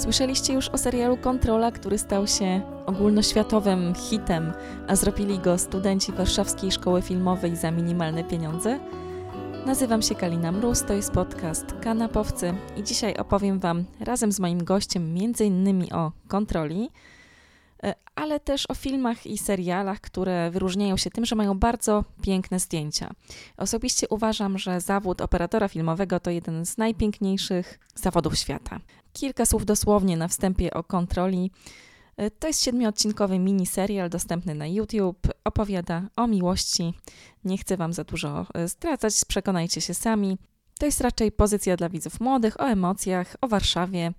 Słyszeliście już o serialu Kontrola, który stał się ogólnoświatowym hitem, a zrobili go studenci Warszawskiej Szkoły Filmowej za minimalne pieniądze? Nazywam się Kalina Mróz, to jest podcast Kanapowcy i dzisiaj opowiem Wam razem z moim gościem m.in. o kontroli, ale też o filmach i serialach, które wyróżniają się tym, że mają bardzo piękne zdjęcia. Osobiście uważam, że zawód operatora filmowego to jeden z najpiękniejszych zawodów świata. Kilka słów dosłownie na wstępie o kontroli. E, to jest siedmiodcinkowy miniserial dostępny na YouTube. Opowiada o miłości. Nie chcę Wam za dużo e, zdradzać, przekonajcie się sami. To jest raczej pozycja dla widzów młodych, o emocjach, o Warszawie.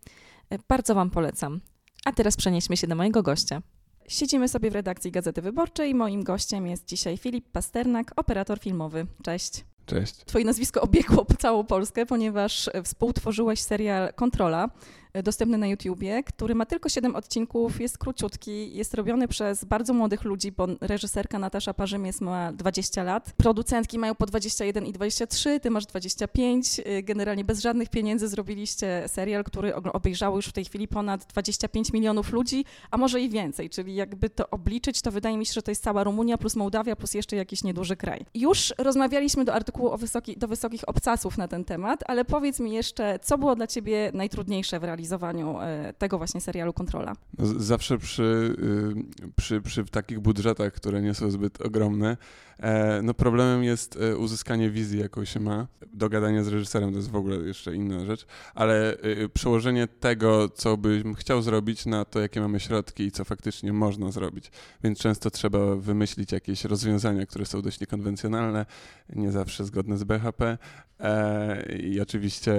E, bardzo Wam polecam. A teraz przenieśmy się do mojego gościa. Siedzimy sobie w redakcji Gazety Wyborczej. Moim gościem jest dzisiaj Filip Pasternak, operator filmowy. Cześć. Cześć. Twoje nazwisko obiegło całą Polskę, ponieważ współtworzyłeś serial Kontrola, dostępny na YouTubie, który ma tylko 7 odcinków, jest króciutki, jest robiony przez bardzo młodych ludzi, bo reżyserka Natasza Parzymies ma 20 lat, producentki mają po 21 i 23, ty masz 25, generalnie bez żadnych pieniędzy zrobiliście serial, który obejrzało już w tej chwili ponad 25 milionów ludzi, a może i więcej, czyli jakby to obliczyć, to wydaje mi się, że to jest cała Rumunia plus Mołdawia plus jeszcze jakiś nieduży kraj. Już rozmawialiśmy do artykułu wysoki, do wysokich obcasów na ten temat, ale powiedz mi jeszcze, co było dla ciebie najtrudniejsze w realizacji realizowaniu e, tego właśnie serialu Kontrola? Zawsze przy, y, przy, przy takich budżetach, które nie są zbyt ogromne, no problemem jest e, uzyskanie wizji, jaką się ma. Dogadanie z reżyserem to jest w ogóle jeszcze inna rzecz, ale y, przełożenie tego, co bym chciał zrobić na to, jakie mamy środki i co faktycznie można zrobić. Więc często trzeba wymyślić jakieś rozwiązania, które są dość niekonwencjonalne, nie zawsze zgodne z BHP. I oczywiście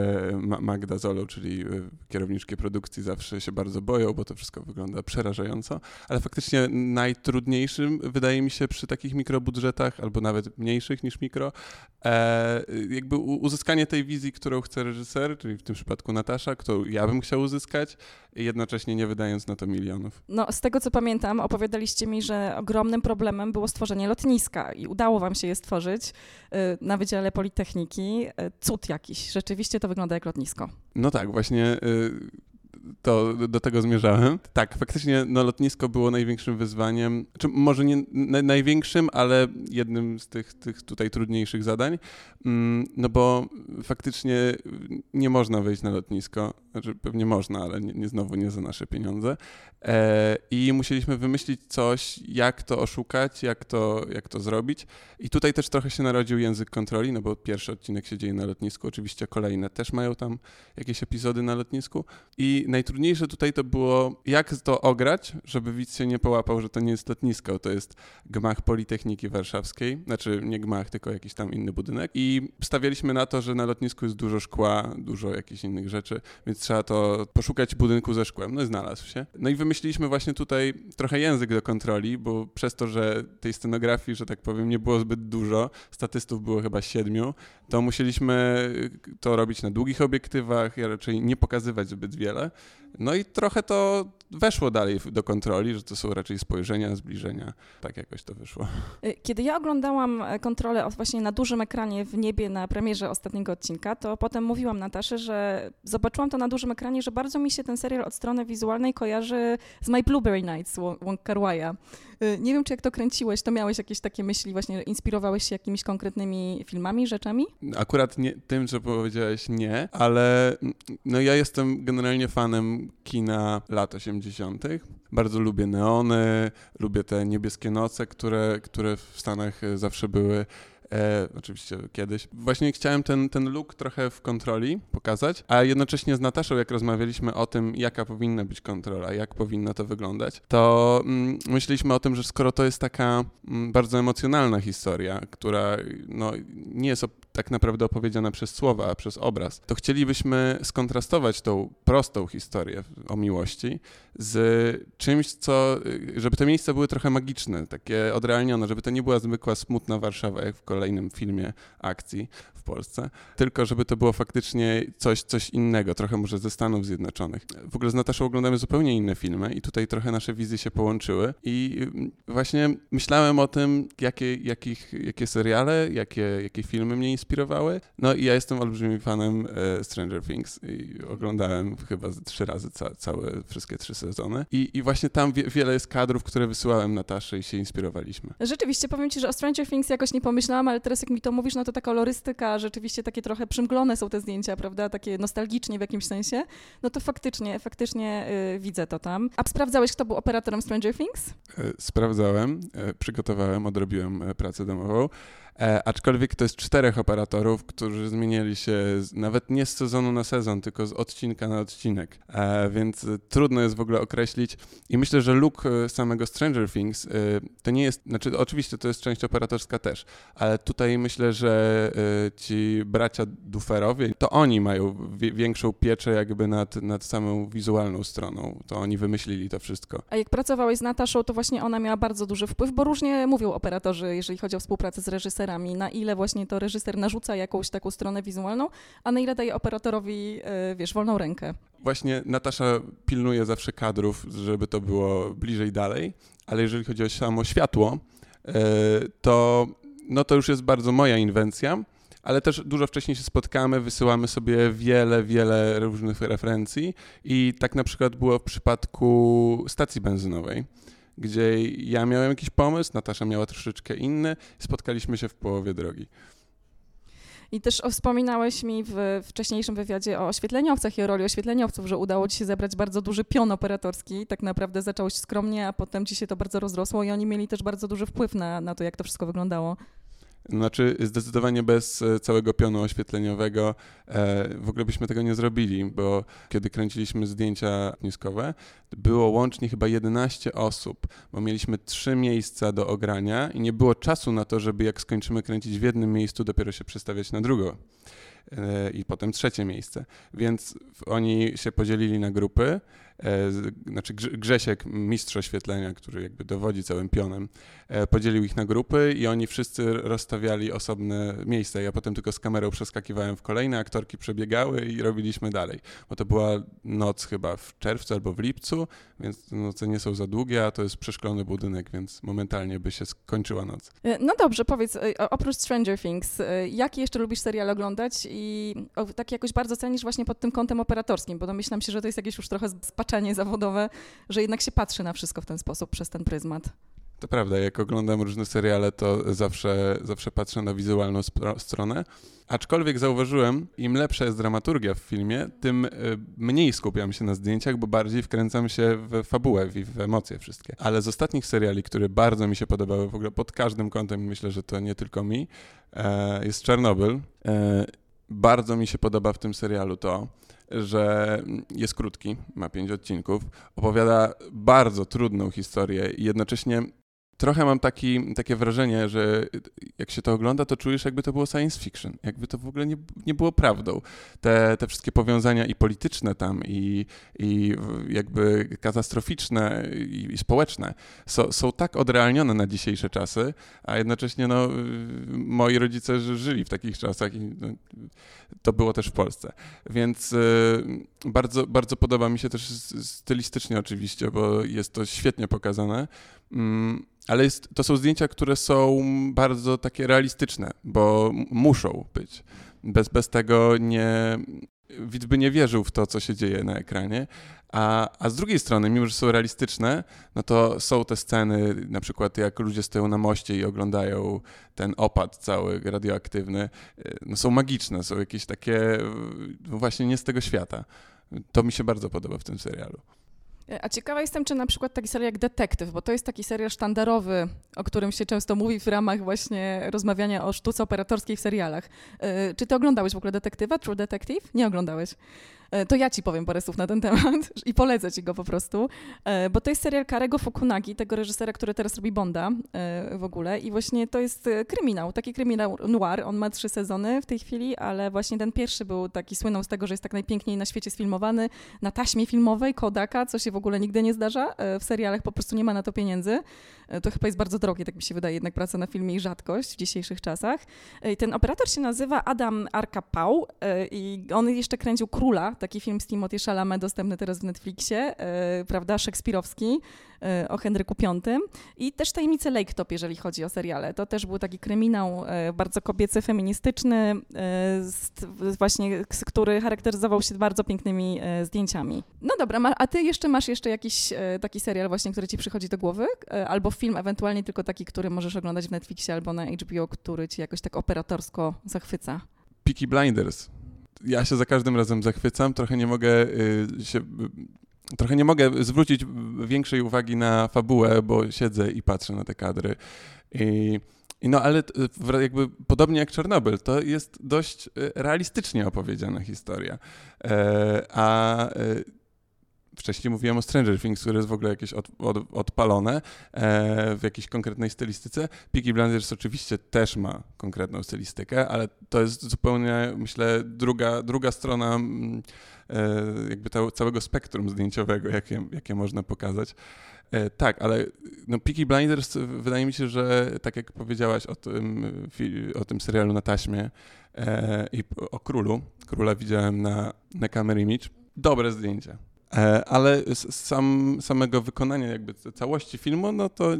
Magda Zolo, czyli kierowniczki produkcji zawsze się bardzo boją, bo to wszystko wygląda przerażająco, ale faktycznie najtrudniejszym wydaje mi się przy takich mikrobudżetach, albo nawet mniejszych niż mikro, e, jakby uzyskanie tej wizji, którą chce reżyser, czyli w tym przypadku Natasza, którą ja bym chciał uzyskać, jednocześnie nie wydając na to milionów. No, z tego co pamiętam, opowiadaliście mi, że ogromnym problemem było stworzenie lotniska i udało wam się je stworzyć y, na Wydziale Politechniki. Y, cud jakiś. Rzeczywiście to wygląda jak lotnisko. No tak, właśnie y, to do tego zmierzałem. Tak, faktycznie no, lotnisko było największym wyzwaniem, czy może nie największym, ale jednym z tych, tych tutaj trudniejszych zadań, mm, no bo faktycznie nie można wejść na lotnisko, znaczy pewnie można, ale nie, nie znowu nie za nasze pieniądze. E, i musieliśmy wymyślić coś, jak to oszukać, jak to, jak to zrobić. I tutaj też trochę się narodził język kontroli, no bo pierwszy odcinek się dzieje na lotnisku, oczywiście kolejne też mają tam jakieś epizody na lotnisku. I najtrudniejsze tutaj to było, jak to ograć, żeby widz się nie połapał, że to nie jest lotnisko, to jest gmach Politechniki Warszawskiej, znaczy nie gmach, tylko jakiś tam inny budynek. I stawialiśmy na to, że na lotnisku jest dużo szkła, dużo jakichś innych rzeczy, więc trzeba to poszukać budynku ze szkłem. No i znalazł się. No i wymyśliliśmy właśnie tutaj trochę język do kontroli, bo przez to, że tej scenografii, że tak powiem, nie było zbyt dużo, statystów było chyba siedmiu, to musieliśmy to robić na długich obiektywach, ja raczej nie pokazywać zbyt wiele. No i trochę to weszło dalej do kontroli, że to są raczej spojrzenia, zbliżenia. Tak jakoś to wyszło. Y, kiedy ja oglądałam e, kontrolę właśnie na dużym ekranie w niebie na premierze ostatniego odcinka, to potem mówiłam Nataszy, że zobaczyłam to na dużym ekranie, że bardzo mi się ten serial od strony wizualnej kojarzy z My Blueberry Nights Wong Kar -Wai'a. Y, nie wiem, czy jak to kręciłeś, to miałeś jakieś takie myśli, właśnie inspirowałeś się jakimiś konkretnymi filmami, rzeczami? Akurat nie, tym, że powiedziałeś nie, ale no ja jestem generalnie fanem kina lat 80. Bardzo lubię neony, lubię te niebieskie noce, które, które w Stanach zawsze były. E, oczywiście kiedyś. Właśnie chciałem ten, ten look trochę w kontroli pokazać, a jednocześnie z Nataszą, jak rozmawialiśmy o tym, jaka powinna być kontrola, jak powinno to wyglądać, to mm, myśleliśmy o tym, że skoro to jest taka mm, bardzo emocjonalna historia, która no, nie jest tak naprawdę opowiedziana przez słowa, a przez obraz, to chcielibyśmy skontrastować tą prostą historię o miłości z czymś, co, żeby te miejsca były trochę magiczne, takie odrealnione, żeby to nie była zwykła smutna Warszawa jak w kolejnym filmie akcji w Polsce, tylko żeby to było faktycznie coś, coś innego, trochę może ze Stanów Zjednoczonych. W ogóle z Nataszą oglądamy zupełnie inne filmy i tutaj trochę nasze wizje się połączyły i mm, właśnie myślałem o tym, jakie, jakich, jakie seriale, jakie, jakie filmy mnie inspirowały. No i ja jestem olbrzymim fanem e, Stranger Things i oglądałem chyba trzy razy ca całe, wszystkie trzy sezony i, i właśnie tam wie, wiele jest kadrów, które wysyłałem Nataszy i się inspirowaliśmy. Rzeczywiście, powiem Ci, że o Stranger Things jakoś nie pomyślałam, ale teraz jak mi to mówisz, no to ta kolorystyka, rzeczywiście takie trochę przymglone są te zdjęcia, prawda, takie nostalgicznie w jakimś sensie, no to faktycznie, faktycznie yy, widzę to tam. A sprawdzałeś, kto był operatorem Stranger Things? E, sprawdzałem, e, przygotowałem, odrobiłem e, pracę domową. E, aczkolwiek to jest czterech operatorów, którzy zmieniali się z, nawet nie z sezonu na sezon, tylko z odcinka na odcinek, e, więc trudno jest w ogóle określić. I myślę, że look e, samego Stranger Things e, to nie jest, znaczy oczywiście to jest część operatorska też, ale tutaj myślę, że e, ci bracia Duferowie, to oni mają większą pieczę jakby nad, nad samą wizualną stroną. To oni wymyślili to wszystko. A jak pracowałeś z Nataszą, to właśnie ona miała bardzo duży wpływ, bo różnie mówią operatorzy, jeżeli chodzi o współpracę z reżyserem reżyserami, na ile właśnie to reżyser narzuca jakąś taką stronę wizualną, a na ile daje operatorowi, e, wiesz, wolną rękę. Właśnie Natasza pilnuje zawsze kadrów, żeby to było bliżej dalej, ale jeżeli chodzi o samo światło, e, to, no to już jest bardzo moja inwencja, ale też dużo wcześniej się spotkamy, wysyłamy sobie wiele, wiele różnych referencji i tak na przykład było w przypadku stacji benzynowej gdzie ja miałem jakiś pomysł, Natasza miała troszeczkę inny, spotkaliśmy się w połowie drogi. I też wspominałeś mi w wcześniejszym wywiadzie o oświetleniowcach i o roli oświetleniowców, że udało ci się zebrać bardzo duży pion operatorski. Tak naprawdę zacząłeś skromnie, a potem ci się to bardzo rozrosło i oni mieli też bardzo duży wpływ na, na to, jak to wszystko wyglądało. Znaczy, zdecydowanie bez e, całego pionu oświetleniowego e, w ogóle byśmy tego nie zrobili, bo kiedy kręciliśmy zdjęcia niskowe, było łącznie chyba 11 osób, bo mieliśmy trzy miejsca do ogrania i nie było czasu na to, żeby jak skończymy kręcić w jednym miejscu, dopiero się przestawiać na drugą. E, I potem trzecie miejsce. Więc oni się podzielili na grupy znaczy Grzesiek, mistrz oświetlenia, który jakby dowodzi całym pionem, e, podzielił ich na grupy i oni wszyscy rozstawiali osobne miejsca. Ja potem tylko z kamerą przeskakiwałem w kolejne, aktorki przebiegały i robiliśmy dalej. Bo to była noc chyba w czerwcu albo w lipcu, więc noce nie są za długie, a to jest przeszklony budynek, więc momentalnie by się skończyła noc. E, no dobrze, powiedz, oprócz Stranger Things, jakie jeszcze lubisz serial oglądać i tak jakoś bardzo cenisz właśnie pod tym kątem operatorskim, bo domyślam się, że to jest jakieś już trochę spaczenie zawodowe, że jednak się patrzy na wszystko w ten sposób, przez ten pryzmat. To prawda, jak oglądam różne seriale, to zawsze, zawsze patrzę na wizualną stronę. Aczkolwiek zauważyłem, im lepsza jest dramaturgia w filmie, tym y, mniej skupiam się na zdjęciach, bo bardziej wkręcam się w fabułę i w emocje wszystkie. Ale z ostatnich seriali, które bardzo mi się podobały w ogóle pod każdym kątem, myślę, że to nie tylko mi, e, jest Czarnobyl. E, bardzo mi się podoba w tym serialu to, że jest krótki, ma pięć odcinków, opowiada bardzo trudną historię i jednocześnie trochę mam taki, takie wrażenie, że jak się to ogląda, to czujesz, jakby to było science fiction, jakby to w ogóle nie, nie było prawdą. Te, te wszystkie powiązania i polityczne tam, i, i jakby katastroficzne, i, i społeczne so, są tak odrealnione na dzisiejsze czasy, a jednocześnie no, moi rodzice żyli w takich czasach i no, to było też w Polsce. Więc y, bardzo, bardzo podoba mi się też stylistycznie oczywiście, bo jest to świetnie pokazane. Mm, ale jest, to są zdjęcia, które są bardzo takie realistyczne, bo muszą być. Bez, bez tego nie, widz by nie wierzył w to, co się dzieje na ekranie. A, a z drugiej strony, mimo że są realistyczne, no to są te sceny, na przykład jak ludzie stoją na moście i oglądają ten opad cały radioaktywny, no są magiczne, są jakieś takie no właśnie nie z tego świata. To mi się bardzo podoba w tym serialu. A ciekawa jestem, czy na przykład taki serial jak Detektyw, bo to jest taki serial sztandarowy, o którym się często mówi w ramach właśnie rozmawiania o sztuce operatorskiej w serialach. Czy ty oglądałeś w ogóle Detektywa, True Detective? Nie oglądałeś. E, to ja ci powiem parę słów na ten temat i polecę ci go po prostu, e, bo to jest serial Karego Fukunagi, tego reżysera, który teraz robi Bonda e, w ogóle. I właśnie to jest kryminał, taki kryminał noir, on ma trzy sezony w tej chwili, ale właśnie ten pierwszy był taki, słynął z tego, że jest tak najpiękniej na świecie sfilmowany, na taśmie filmowej Kodaka, co się w ogóle nigdy nie zdarza, w serialach po prostu nie ma na to pieniędzy, to chyba jest bardzo drogie, tak mi się wydaje, jednak praca na filmie i rzadkość w dzisiejszych czasach. I ten operator się nazywa Adam Arkapał i on jeszcze kręcił Króla, taki film z Timothée Chalamet dostępny teraz w Netflixie, yy, prawda, szekspirowski yy, o Henryku V i też Tajemnice Lake Top, jeżeli chodzi o seriale. To też był taki kryminał yy, bardzo kobiecy, feministyczny, z, właśnie, z, który charakteryzował się bardzo pięknymi zdjęciami. No dobra, ma, a ty jeszcze masz jeszcze jakiś taki serial właśnie, który ci przychodzi do głowy? Albo film ewentualnie tylko taki, który możesz oglądać w Netflixie albo na HBO, który ci jakoś tak operatorsko zachwyca? Peaky Blinders ja się za każdym razem zachwycam, trochę nie mogę y, się trochę nie mogę zwrócić większej uwagi na fabułę, bo siedzę i patrzę na te kadry. I, i no ale jakby podobnie jak Czarnobyl, to jest dość y, realistycznie opowiedziana historia. E, a wcześniej mówiłem o Stranger Things, które jest w ogóle jakieś od, od, odpalone e, w jakiejś konkretnej stylistyce. Peaky Blinders oczywiście też ma konkretną stylistykę, ale to jest zupełnie, myślę, druga, druga strona mm, e, jakby całego spektrum zdjęciowego, jakie, jakie można pokazać. E, tak, ale no, Peaky Blinders wydaje mi się, że tak jak powiedziałaś o tym, o tym serialu na taśmie e, i o królu, króla widziałem na, na Camera Image, dobre zdjęcia E, ale sam, samego wykonania jakby całości filmu, no to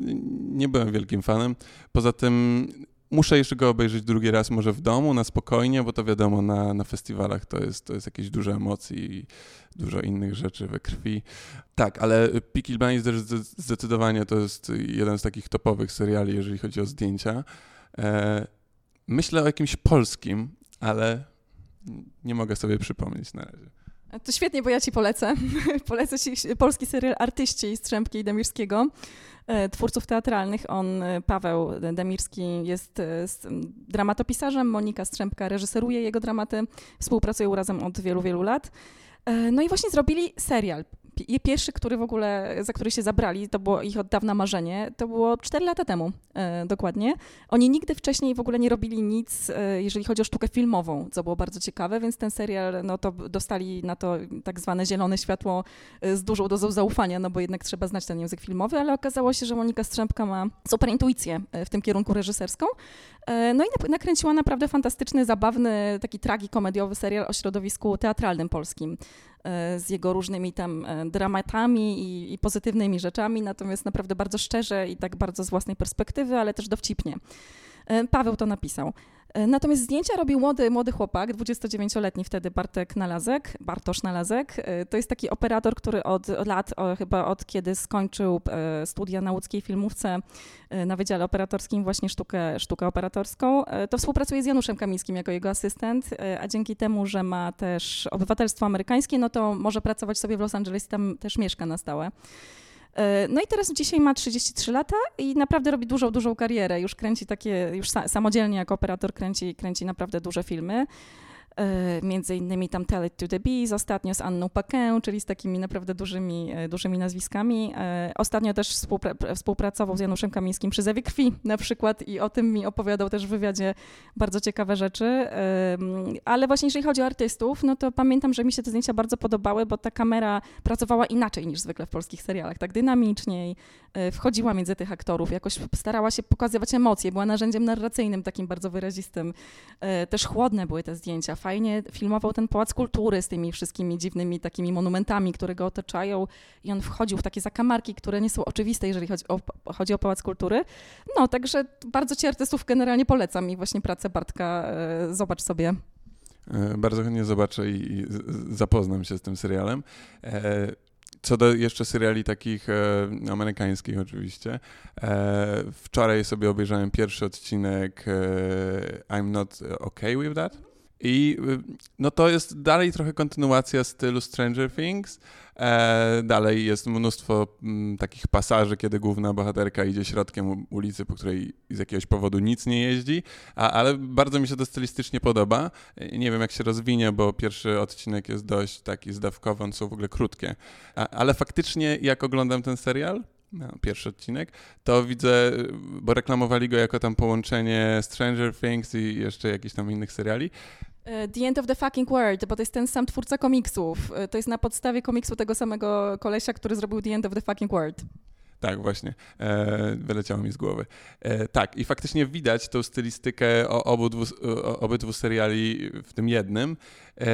nie byłem wielkim fanem. Poza tym muszę jeszcze go obejrzeć drugi raz, może w domu, na spokojnie, bo to wiadomo, na, na festiwalach to jest, to jest jakieś duże emocje i dużo innych rzeczy we krwi. Tak, ale Peaky Blinders zdecydowanie to jest jeden z takich topowych seriali, jeżeli chodzi o zdjęcia. E, myślę o jakimś polskim, ale nie mogę sobie przypomnieć na razie. To świetnie, bo ja ci polecę. polecę ci polski serial Artyści Strzępki i Demirskiego, e, twórców teatralnych. On, e, Paweł Demirski, jest e, dramatopisarzem, Monika Strzępka reżyseruje jego dramaty, współpracują razem od wielu, wielu lat. No i właśnie zrobili serial Pierwszy, który w ogóle, za który się zabrali, to było ich od dawna marzenie, to było 4 lata temu e, dokładnie. Oni nigdy wcześniej w ogóle nie robili nic, e, jeżeli chodzi o sztukę filmową, co było bardzo ciekawe, więc ten serial, no to dostali na to tak zwane zielone światło e, z dużą dozą zaufania, no bo jednak trzeba znać ten język filmowy, ale okazało się, że Monika Strzępka ma super intuicję e, w tym kierunku reżyserską. E, no i nakręciła naprawdę fantastyczny, zabawny, taki tragikomediowy serial o środowisku teatralnym polskim. E, z jego różnymi tam e, dramatami i, i, pozytywnymi rzeczami, natomiast naprawdę bardzo szczerze i tak bardzo z własnej perspektywy, ale też dowcipnie. E, Paweł to napisał. E, natomiast zdjęcia robił młody, młody chłopak, 29-letni wtedy Bartek Nalazek, Bartosz Nalazek. E, to jest taki operator, który od, lat, chyba od kiedy skończył studia na łódzkiej filmówce na Wydziale Operatorskim właśnie sztukę, sztukę operatorską, to współpracuje z Januszem Kamińskim jako jego asystent, a dzięki temu, że ma też obywatelstwo amerykańskie, no to może pracować sobie w Los Angeles i tam też mieszka na stałe. E, no i teraz dzisiaj ma 33 lata i naprawdę robi dużą, dużą karierę. Już kręci takie, już samodzielnie jako operator kręci, kręci naprawdę duże filmy. E, między innymi tam Tell to the Bees, ostatnio z Anną Paquin, czyli z takimi naprawdę dużymi, e, dużymi nazwiskami. E, ostatnio też współpra współpracował z Januszem Kamińskim przy Zewie Krwi na przykład i o tym mi opowiadał też w wywiadzie bardzo ciekawe rzeczy. Ale właśnie jeżeli chodzi o artystów, no to pamiętam, że mi się te zdjęcia bardzo podobały, bo ta kamera pracowała inaczej niż zwykle w polskich serialach, tak dynamiczniej, wchodziła między tych aktorów, jakoś starała się pokazywać emocje, była narzędziem narracyjnym takim bardzo wyrazistym. Też chłodne były te zdjęcia, fajnie filmował ten Pałac Kultury z tymi wszystkimi dziwnymi takimi monumentami, które go otaczają i on wchodził w takie zakamarki, które nie są oczywiste, jeżeli chodzi o, chodzi o Pałac Kultury. No, także bardzo ci artystów generalnie polecam i właśnie pracę Bartka e, zobacz sobie. E, bardzo chętnie zobaczę i zapoznam się z tym serialem. E, co do jeszcze seriali takich e, amerykańskich oczywiście, e, wczoraj sobie obejrzałem pierwszy odcinek e, I'm Not Okay With That I no to jest dalej trochę kontynuacja stylu Stranger Things. E, dalej jest mnóstwo m, mm, takich pasaży, kiedy główna bohaterka idzie środkiem ulicy, po której z jakiegoś powodu nic nie jeździ, a, ale bardzo mi się to stylistycznie podoba. E, nie wiem, jak się rozwinie, bo pierwszy odcinek jest dość taki zdawkowy, on są w ogóle krótkie. A, ale faktycznie, jak oglądam ten serial, no, pierwszy odcinek, to widzę, bo reklamowali go jako tam połączenie Stranger Things i jeszcze jakichś tam innych seriali. E, the End of the Fucking World, bo to jest ten sam twórca komiksów. E, to jest na podstawie komiksu tego samego kolesia, który zrobił The End of the Fucking World. Tak, właśnie. E, wyleciało mi z głowy. E, tak, i faktycznie widać tą stylistykę obydwu, obydwu seriali w tym jednym. E,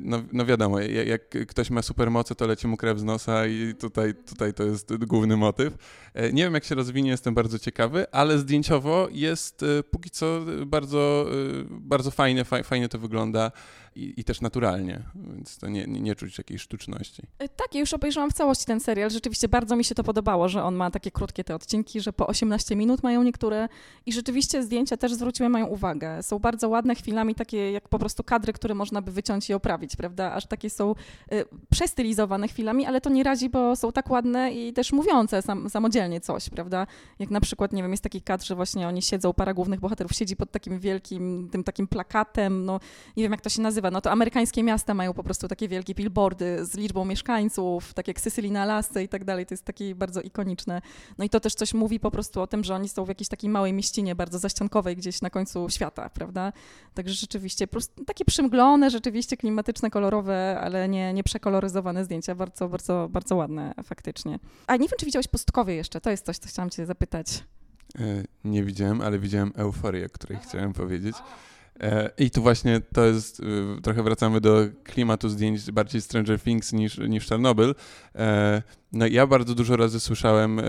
no, no wiadomo, jak ktoś ma supermoce, to leci mu krew z nosa i tutaj, tutaj to jest główny motyw. E, nie wiem, jak się rozwinie, jestem bardzo ciekawy, ale zdjęciowo jest e, póki co bardzo, bardzo fajnie, fajnie to wygląda i, i też naturalnie, więc to nie, nie, nie czuć jakiejś sztuczności. Tak, ja już obejrzałam w całości ten serial. Rzeczywiście bardzo mi się to podobało, że on ma takie krótkie te odcinki, że po 18 minut mają niektóre i rzeczywiście zdjęcia też zwróciły moją uwagę. Są bardzo ładne chwilami, takie jak po prostu kadry, które można by wyciąć i oprawić, prawda? Aż takie są y, przestylizowane chwilami, ale to nie razi, bo są tak ładne i też mówiące sam, samodzielnie coś, prawda? Jak na przykład, nie wiem, jest taki kadr, że właśnie oni siedzą, para głównych bohaterów siedzi pod takim wielkim, tym takim plakatem, no nie wiem jak to się nazywa, no to amerykańskie miasta mają po prostu takie wielkie billboardy z liczbą mieszkańców, tak jak Sicily na Alasce i tak dalej, to jest takie bardzo ikoniczne. No i to też coś mówi po prostu o tym, że oni są w jakiejś takiej małej mieścinie, bardzo zaściankowej gdzieś na końcu świata, prawda? Także rzeczywiście, takie przymglone, rzeczywiście klimatyczne, kolorowe, ale nie, nie przekoloryzowane zdjęcia, bardzo, bardzo, bardzo ładne faktycznie. A nie wiem, czy widziałeś pustkowie jeszcze, to jest coś, co chciałam cię zapytać. E, nie widziałem, ale widziałem euforię, o której chciałem powiedzieć. E, I tu właśnie to jest, y, trochę wracamy do klimatu zdjęć bardziej Stranger Things niż, niż Czarnobyl. E, no ja bardzo dużo razy słyszałem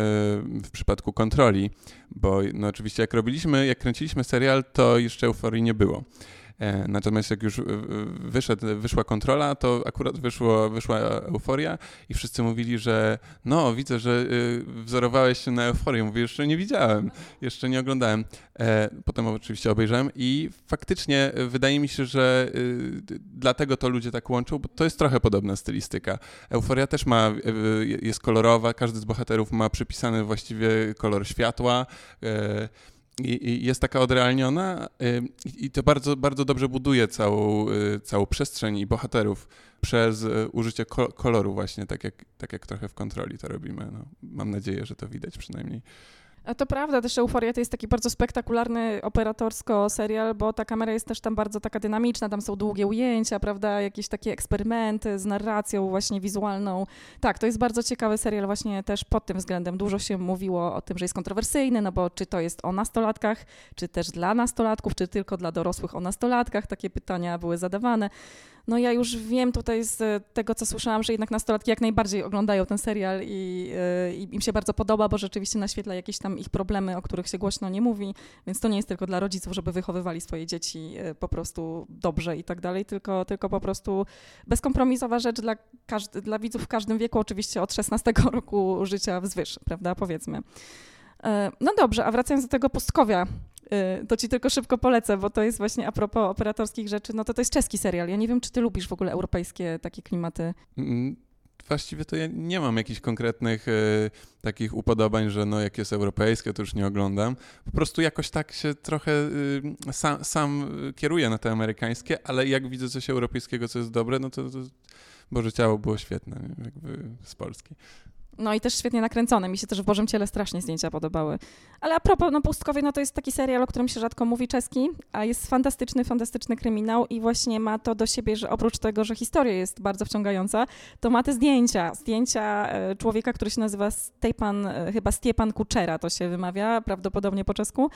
w przypadku kontroli, bo no oczywiście jak robiliśmy, jak kręciliśmy serial, to jeszcze euforii nie było. E, natomiast jak już wyszedł, wyszła kontrola, to akurat wyszło, wyszła euforia i wszyscy mówili, że no, widzę, że y, wzorowałeś się na euforię. Mówię, jeszcze nie widziałem, jeszcze nie oglądałem. E, potem oczywiście obejrzałem i faktycznie wydaje mi się, że y, dlatego to ludzie tak łączą, bo to jest trochę podobna stylistyka. Euforia też ma, jest kolorowa, każdy z bohaterów ma przypisany właściwie kolor światła e, i, jest taka odrealniona i to bardzo, bardzo dobrze buduje całą, y, całą przestrzeń i bohaterów przez y, użycie koloru właśnie, tak jak, tak jak trochę w kontroli to robimy. No, mam nadzieję, że to widać przynajmniej. A to prawda, też Euforia to jest taki bardzo spektakularny operatorsko serial, bo ta kamera jest też tam bardzo taka dynamiczna, tam są długie ujęcia, prawda, jakieś takie eksperymenty z narracją właśnie wizualną. Tak, to jest bardzo ciekawy serial właśnie też pod tym względem. Dużo się mówiło o tym, że jest kontrowersyjny, no bo czy to jest o nastolatkach, czy też dla nastolatków, czy tylko dla dorosłych o nastolatkach, takie pytania były zadawane. No ja już wiem tutaj z tego, co słyszałam, że jednak nastolatki jak najbardziej oglądają ten serial i, e, i im się bardzo podoba, bo rzeczywiście naświetla jakieś tam ich problemy, o których się głośno nie mówi, więc to nie jest tylko dla rodziców, żeby wychowywali swoje dzieci e, po prostu dobrze i tak dalej, tylko, tylko po prostu bezkompromisowa rzecz dla, każdy, dla widzów w każdym wieku, oczywiście od 16 roku życia wzwyż, prawda, powiedzmy. E, no dobrze, a wracając do tego pustkowia, Y, to ci tylko szybko polecę, bo to jest właśnie a propos operatorskich rzeczy, no to to jest czeski serial. Ja nie wiem, czy ty lubisz w ogóle europejskie takie klimaty. Właściwie to ja nie mam jakichś konkretnych y, takich upodobań, że no jak jest europejskie, to już nie oglądam. Po prostu jakoś tak się trochę y, sam, sam kieruję na te amerykańskie, ale jak widzę coś europejskiego, co jest dobre, no to, to Boże Ciało było świetne, jakby z Polski. No i też świetnie nakręcone. Mi się też w Bożym Ciele strasznie zdjęcia podobały. Ale a propos, no Pustkowie, no to jest taki serial, o którym się rzadko mówi czeski, a jest fantastyczny, fantastyczny kryminał i właśnie ma to do siebie, że oprócz tego, że historia jest bardzo wciągająca, to ma te zdjęcia. Zdjęcia e, człowieka, który się nazywa Stepan, e, chyba Stiepan Kuczera to się wymawia, prawdopodobnie po czesku.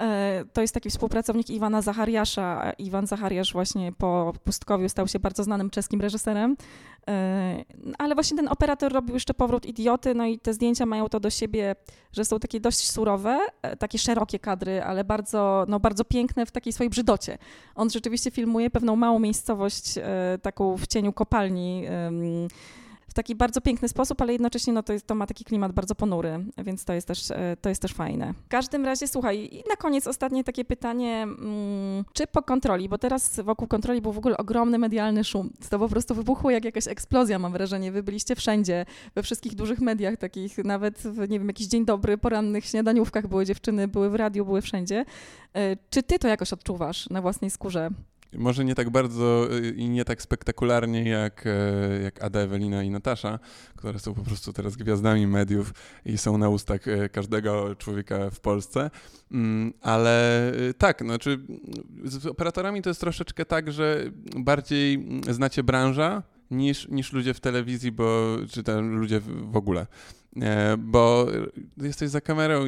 E, to jest taki współpracownik Iwana Zachariasza. Iwan Zachariasz właśnie po Pustkowiu stał się bardzo znanym czeskim reżyserem. Ale właśnie ten operator robił jeszcze powrót idioty, no i te zdjęcia mają to do siebie, że są takie dość surowe, e, takie szerokie kadry, ale bardzo, no, bardzo piękne w takiej swojej brzydocie. On rzeczywiście filmuje pewną małą miejscowość, e, taką w cieniu kopalni, w taki bardzo piękny sposób, ale jednocześnie no, to, jest, to ma taki klimat bardzo ponury, więc to jest też, e, to jest też fajne. W każdym razie, słuchaj, i na koniec ostatnie takie pytanie, mm, czy po kontroli, bo teraz wokół kontroli był w ogóle ogromny medialny szum. To po prostu wybuchło jak jakaś eksplozja, mam wrażenie. Wy byliście wszędzie, we wszystkich dużych mediach takich, nawet w, nie wiem, jakiś dzień dobry, porannych śniadaniówkach były dziewczyny, były w radiu, były wszędzie. E, czy ty to jakoś odczuwasz na własnej skórze? Może nie tak bardzo y, i nie tak spektakularnie jak, e, jak Ada, Ewelina i Natasza, które są po prostu teraz gwiazdami mediów i są na ustach e, każdego człowieka w Polsce. Mm, ale y, tak, znaczy z operatorami to jest troszeczkę tak, że bardziej mm, znacie branża niż, niż ludzie w telewizji, bo czy tam ludzie w ogóle. E, bo jesteś za kamerą,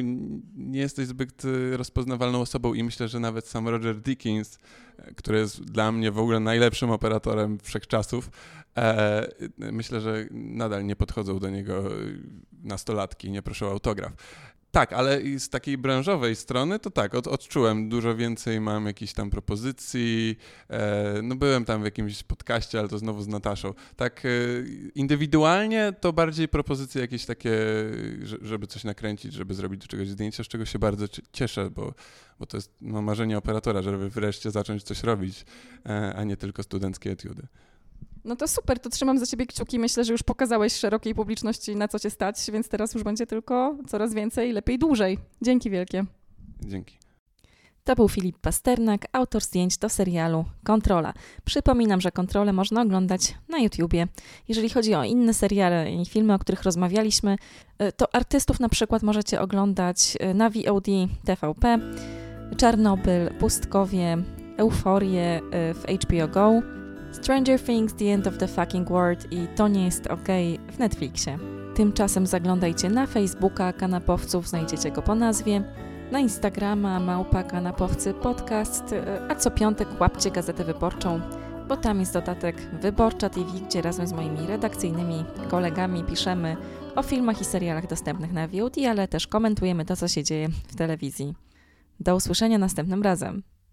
nie jesteś zbyt rozpoznawalną osobą i myślę, że nawet sam Roger Dickens, e, który jest dla mnie w ogóle najlepszym operatorem wszechczasów, e, myślę, że nadal nie podchodzą do niego nastolatki, nie proszą o autograf. Tak, ale z takiej branżowej strony to tak, od, odczułem dużo więcej, mam jakichś tam propozycji. E, no byłem tam w jakimś podcaście, ale to znowu z Nataszą. Tak e, indywidualnie to bardziej propozycje jakieś takie, żeby coś nakręcić, żeby zrobić do czegoś zdjęcia, z czego się bardzo cieszę, bo, bo to jest no, marzenie operatora, żeby wreszcie zacząć coś robić, e, a nie tylko studenckie etiudy. No to super, to trzymam za ciebie kciuki. Myślę, że już pokazałeś szerokiej publiczności, na co cię stać, więc teraz już będzie tylko coraz więcej, lepiej, dłużej. Dzięki wielkie. Dzięki. To był Filip Pasternak, autor zdjęć do serialu Kontrola. Przypominam, że Kontrolę można oglądać na YouTubie. Jeżeli chodzi o inne seriale i filmy, o których rozmawialiśmy, e, to artystów na przykład możecie oglądać e, na VOD TVP, Czarnobyl, Pustkowie, Euforię e, w HBO Go, Stranger Things, The End of the Fucking World i To nie jest ok w Netflixie. Tymczasem zaglądajcie na Facebooka kanapowców, znajdziecie go po nazwie, na Instagrama małpa kanapowcy podcast, a co piątek łapcie Gazetę Wyborczą, bo tam jest dodatek Wyborcza TV, gdzie razem z moimi redakcyjnymi kolegami piszemy o filmach i serialach dostępnych na VOD, ale też komentujemy to, co się dzieje w telewizji. Do usłyszenia następnym razem.